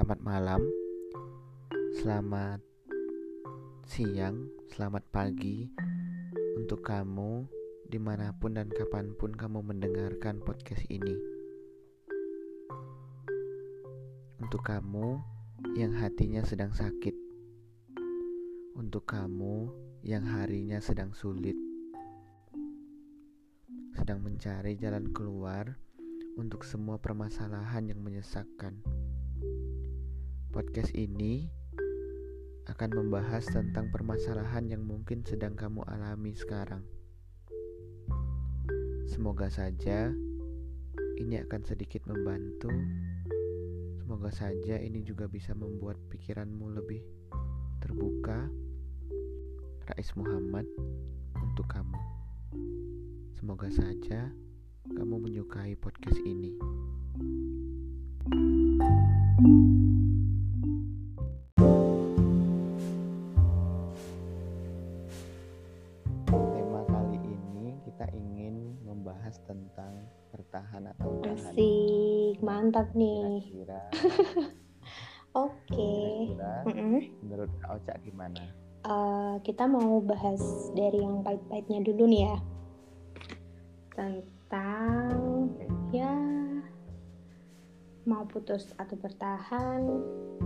Selamat malam, selamat siang, selamat pagi untuk kamu di mana pun dan kapan pun kamu mendengarkan podcast ini. Untuk kamu yang hatinya sedang sakit, untuk kamu yang harinya sedang sulit, sedang mencari jalan keluar untuk semua permasalahan yang menyesakkan. Podcast ini akan membahas tentang permasalahan yang mungkin sedang kamu alami sekarang. Semoga saja ini akan sedikit membantu. Semoga saja ini juga bisa membuat pikiranmu lebih terbuka. Rais Muhammad untuk kamu. Semoga saja kamu menyukai podcast ini. Tema tentang bertahan atau tahan. Asik, mantap nih. Kira-kira, Oke. kira-kira menurut Kak Oca gimana? Eh, kita mau bahas dari yang pahit-pahitnya dulu nih ya. Tentang Oke. ya mau putus atau bertahan.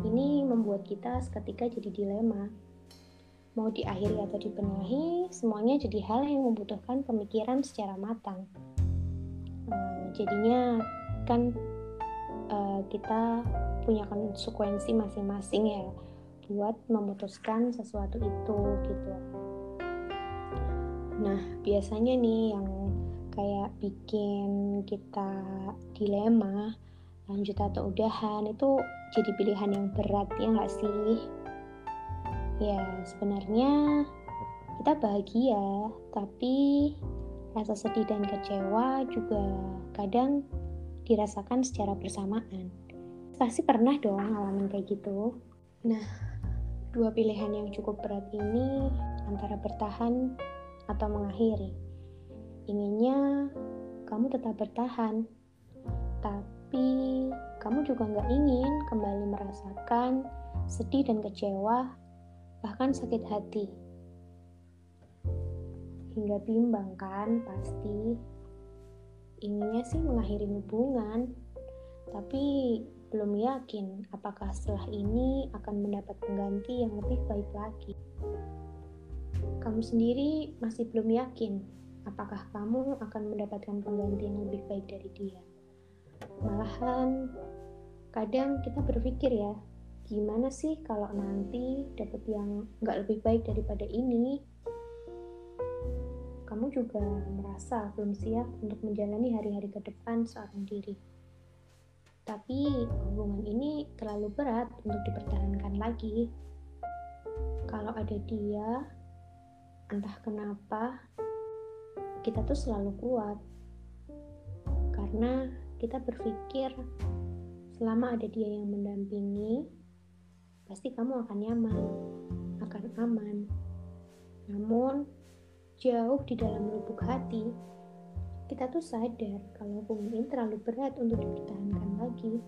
Ini membuat kita seketika jadi dilema. Mau diakhiri atau dibenahi, semuanya jadi hal yang membutuhkan pemikiran secara matang. Jadinya kan eh, kita punya konsekuensi masing-masing ya buat memutuskan sesuatu itu gitu. Nah, biasanya nih yang kayak bikin kita dilema lanjut atau udahan itu jadi pilihan yang berat ya nggak sih? Ya sebenarnya kita bahagia, tapi rasa sedih dan kecewa juga kadang dirasakan secara bersamaan. Pasti pernah dong ngalamin kayak gitu. Nah, dua pilihan yang cukup berat ini antara bertahan atau mengakhiri. Inginnya kamu tetap bertahan, tapi kamu juga nggak ingin kembali merasakan sedih dan kecewa, bahkan sakit hati. Hingga bimbang kan pasti. Inginnya sih mengakhiri hubungan, tapi belum yakin apakah setelah ini akan mendapat pengganti yang lebih baik lagi. Kamu sendiri masih belum yakin apakah kamu akan mendapatkan pengganti yang lebih baik dari dia. Malahan, kadang kita berpikir ya, gimana sih kalau nanti dapat yang nggak lebih baik daripada ini? Kamu juga merasa belum siap untuk menjalani hari-hari ke depan seorang diri tapi hubungan ini terlalu berat untuk dipertahankan lagi. Kalau ada dia, entah kenapa kita tuh selalu kuat. Karena kita berpikir selama ada dia yang mendampingi, pasti kamu akan nyaman, akan aman. Namun, jauh di dalam lubuk hati, kita tuh sadar kalau hubungan ini terlalu berat untuk dipertahankan lagi.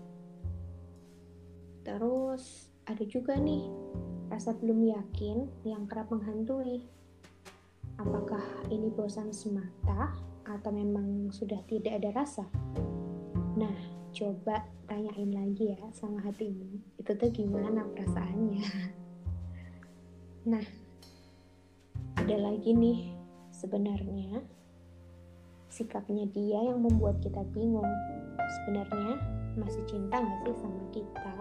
Terus ada juga nih rasa belum yakin yang kerap menghantui. Apakah ini bosan semata atau memang sudah tidak ada rasa? Nah, coba tanyain lagi ya sama hatimu. Itu tuh gimana perasaannya? Nah, ada lagi nih sebenarnya sikapnya dia yang membuat kita bingung. Sebenarnya masih cinta nggak sih sama kita?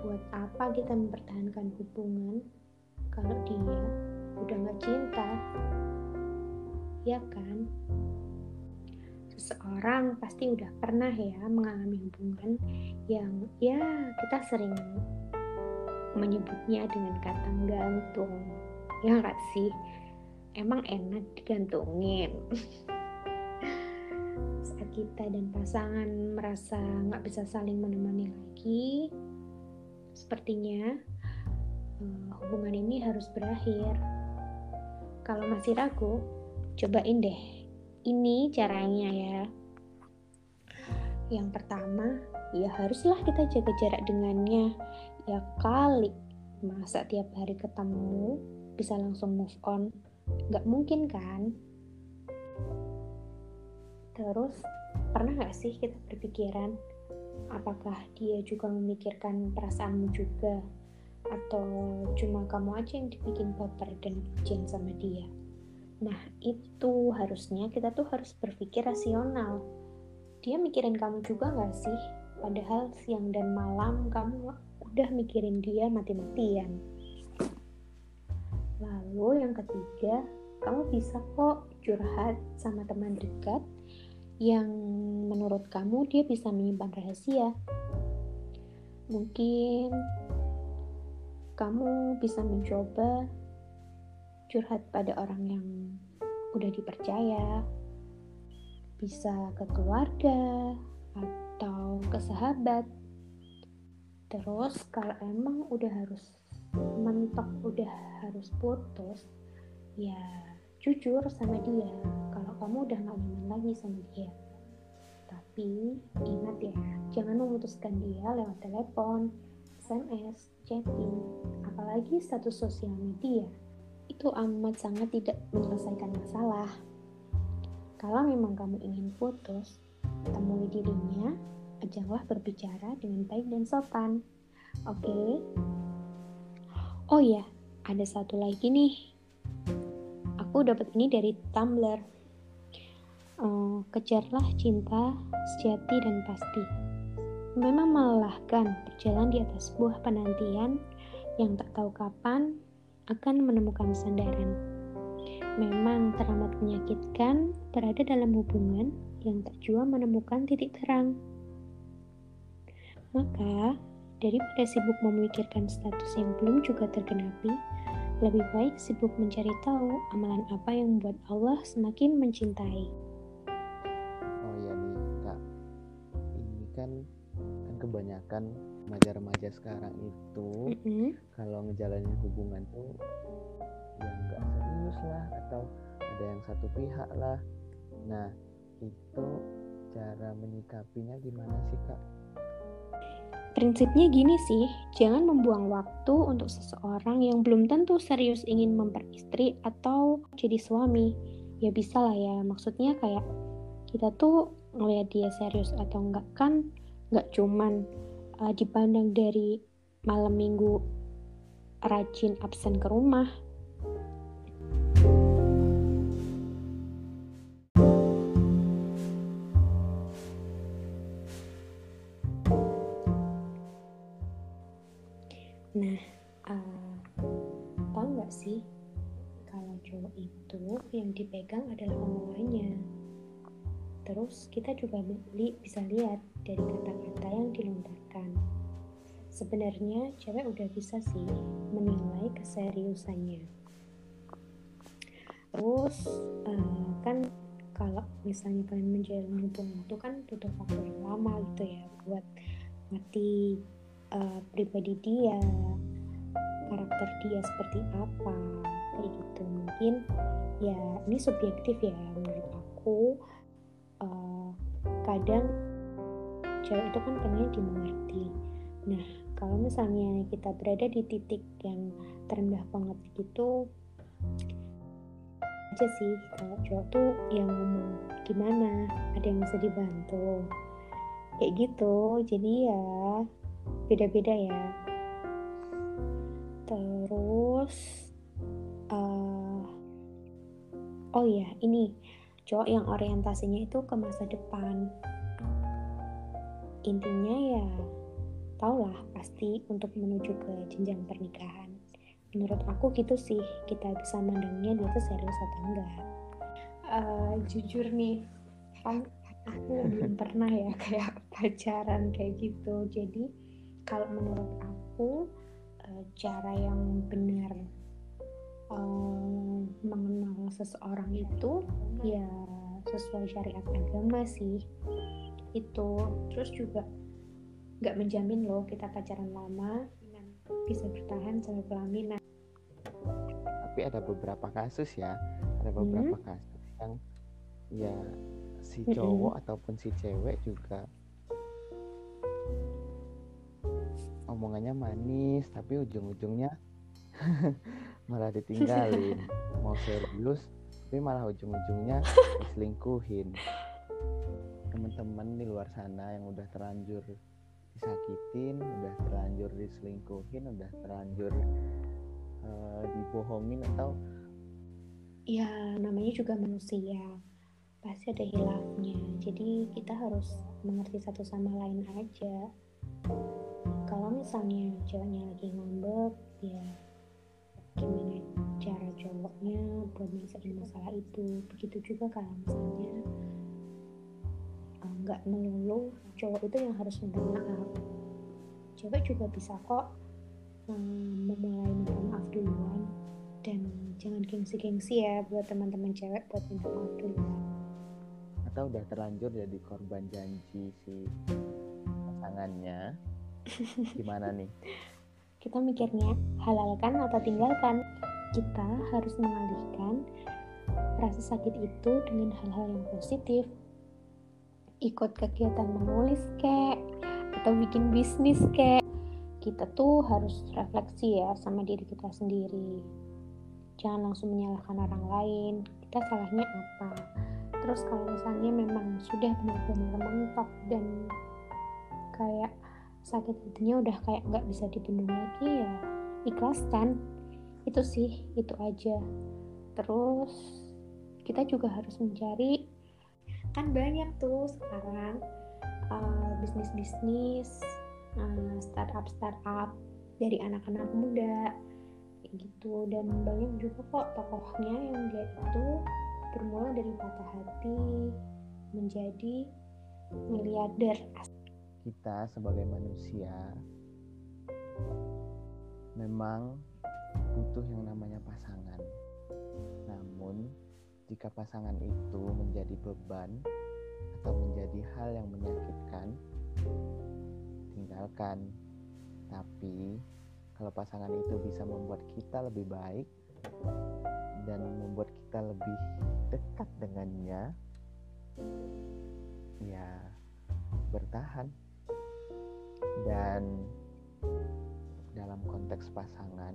Buat apa kita mempertahankan hubungan kalau dia udah nggak cinta? Ya kan? Seseorang pasti udah pernah ya mengalami hubungan yang ya kita sering menyebutnya dengan kata gantung. Ya nggak sih? Emang enak digantungin. Saat kita dan pasangan merasa nggak bisa saling menemani lagi. Sepertinya uh, hubungan ini harus berakhir. Kalau masih ragu cobain deh. Ini caranya ya. Yang pertama ya haruslah kita jaga jarak dengannya. Ya kali masa tiap hari ketemu bisa langsung move on nggak mungkin kan? Terus pernah nggak sih kita berpikiran apakah dia juga memikirkan perasaanmu juga? Atau cuma kamu aja yang dibikin baper dan bucin sama dia? Nah itu harusnya kita tuh harus berpikir rasional. Dia mikirin kamu juga nggak sih? Padahal siang dan malam kamu udah mikirin dia mati-matian lalu yang ketiga kamu bisa kok curhat sama teman dekat yang menurut kamu dia bisa menyimpan rahasia. Mungkin kamu bisa mencoba curhat pada orang yang udah dipercaya, bisa ke keluarga atau ke sahabat. Terus kalau emang udah harus mentok, udah harus putus, ya jujur sama dia kalau kamu udah gak nyaman lagi sama dia. Tapi ingat ya jangan memutuskan dia lewat telepon SMS, chatting, apalagi status sosial media. Itu amat sangat tidak menyelesaikan masalah. Kalau memang kamu ingin putus temui dirinya ajaklah berbicara dengan baik dan sopan. Oke? okay? Oh ya ada satu lagi nih. Aku dapat ini dari Tumblr. Uh, kejarlah cinta sejati dan pasti. Memang melelahkan berjalan di atas sebuah penantian yang tak tahu kapan akan menemukan sandaran. Memang teramat menyakitkan berada dalam hubungan yang tak jua menemukan titik terang. Maka daripada sibuk memikirkan status yang belum juga tergenapi, lebih baik sibuk mencari tahu amalan apa yang membuat Allah semakin mencintai. Oh iya nih kak, ini kan kan kebanyakan remaja-remaja sekarang itu mm -hmm. kalau ngejalanin hubungan tuh yang nggak serius lah atau ada yang satu pihak lah. Nah itu cara menyikapinya gimana sih kak? Prinsipnya gini sih, jangan membuang waktu untuk seseorang yang belum tentu serius ingin memperistri atau jadi suami. Ya bisa lah ya, maksudnya kayak kita tuh ngeliat dia serius atau enggak kan nggak cuman uh, dipandang dari malam minggu rajin absen ke rumah Nah, uh, tahu nggak sih kalau cowok itu yang dipegang adalah omongannya. Terus kita juga li bisa lihat dari kata-kata yang dilontarkan. Sebenarnya cewek udah bisa sih menilai keseriusannya. Terus uh, kan kalau misalnya kalian menjalin hubungan itu kan butuh waktu yang lama gitu ya buat mati uh, pribadi dia karakter dia seperti apa kayak gitu. Mungkin ya ini subjektif ya menurut aku. Uh, kadang cewek itu kan pengen dimengerti. Nah kalau misalnya kita berada di titik yang terendah banget gitu aja sih kalau cowok tuh yang ngomong gimana? Ada yang bisa dibantu? Kayak gitu. Jadi ya beda-beda ya. Terus uh, oh ya ini cowok yang orientasinya itu ke masa depan. Intinya ya taulah pasti untuk menuju ke jenjang pernikahan. Menurut aku gitu sih kita bisa mandangnya dia tuh serius atau enggak. Uh, jujur nih kan aku belum pernah ya kayak pacaran kayak gitu. Jadi kalau menurut aku uh, cara yang benar uh, mengenal seseorang itu ya sesuai syariat agama sih itu terus juga nggak menjamin loh kita pacaran lama bisa bertahan sampai pelaminan tapi ada beberapa kasus ya ada beberapa hmm. kasus yang ya si cowok hmm. ataupun si cewek juga omongannya manis tapi ujung-ujungnya malah ditinggalin. Mau serius tapi malah ujung-ujungnya diselingkuhin. Teman-teman di luar sana yang udah terlanjur disakitin udah terlanjur diselingkuhin udah terlanjur uh, dibohongin atau ya namanya juga manusia. Pasti ada hilafnya. Jadi kita harus mengerti satu sama lain aja kalau misalnya ceweknya lagi ngambek ya gimana cara cowoknya buat nyelesain masalah itu? Begitu juga kalau misalnya eh, nggak uh, melulu cowok itu yang harus minta maaf cewek juga bisa kok um, memulai minta maaf duluan dan jangan gengsi-gengsi ya buat teman-teman cewek buat minta maaf duluan. Atau udah terlanjur jadi korban janji si pasangannya Gimana nih? Kita mikirnya halalkan atau tinggalkan. Kita harus mengalihkan rasa sakit itu dengan hal-hal yang positif. Ikut kegiatan menulis kek, atau bikin bisnis kek. Kita tuh harus refleksi ya sama diri kita sendiri. Jangan langsung menyalahkan orang lain. Kita salahnya apa? Terus kalau misalnya memang sudah benar-benar mentok dan kayak sakit hatinya udah kayak nggak bisa dibendung lagi ya ikhlaskan itu sih itu aja. Terus kita juga harus mencari kan banyak tuh sekarang uh, bisnis-bisnis uh, startup startup dari anak-anak muda gitu. Dan banyak juga kok tokohnya yang dia itu bermula dari patah hati menjadi miliarder kita sebagai manusia memang butuh yang namanya pasangan. Namun, jika pasangan itu menjadi beban atau menjadi hal yang menyakitkan, tinggalkan. Tapi, kalau pasangan itu bisa membuat kita lebih baik dan membuat kita lebih dekat dengannya, ya bertahan dan dalam konteks pasangan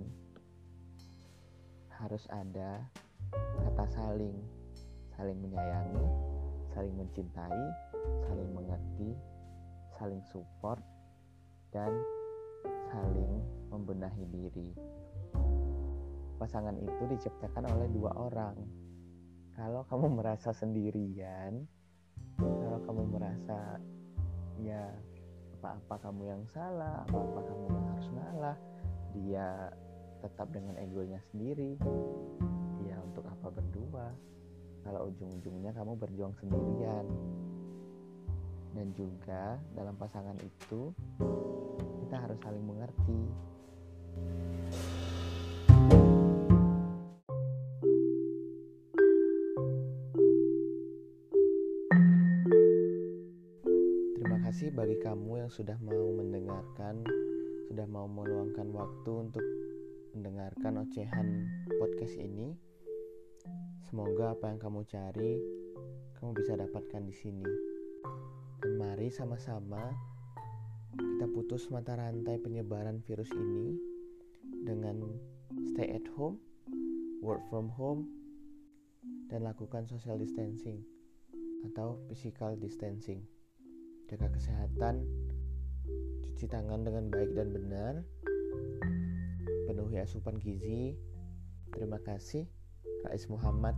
harus ada kata saling. Saling menyayangi saling mencintai saling mengerti saling support dan saling membenahi diri. Pasangan itu diciptakan oleh dua orang. Kalau kamu merasa sendirian kalau kamu merasa ya apa-apa kamu yang salah apa-apa kamu yang harus ngalah. Dia tetap dengan egonya sendiri. Ya untuk apa berdua? Kalau ujung-ujungnya kamu berjuang sendirian. Dan juga dalam pasangan itu kita harus saling mengerti kamu yang sudah mau mendengarkan, sudah mau meluangkan waktu untuk mendengarkan ocehan podcast ini. Semoga apa yang kamu cari, kamu bisa dapatkan di sini. Dan mari sama-sama kita putus mata rantai penyebaran virus ini dengan stay at home, work from home, dan lakukan social distancing atau physical distancing jaga kesehatan, cuci tangan dengan baik dan benar, penuhi asupan gizi. Terima kasih, Rais Muhammad.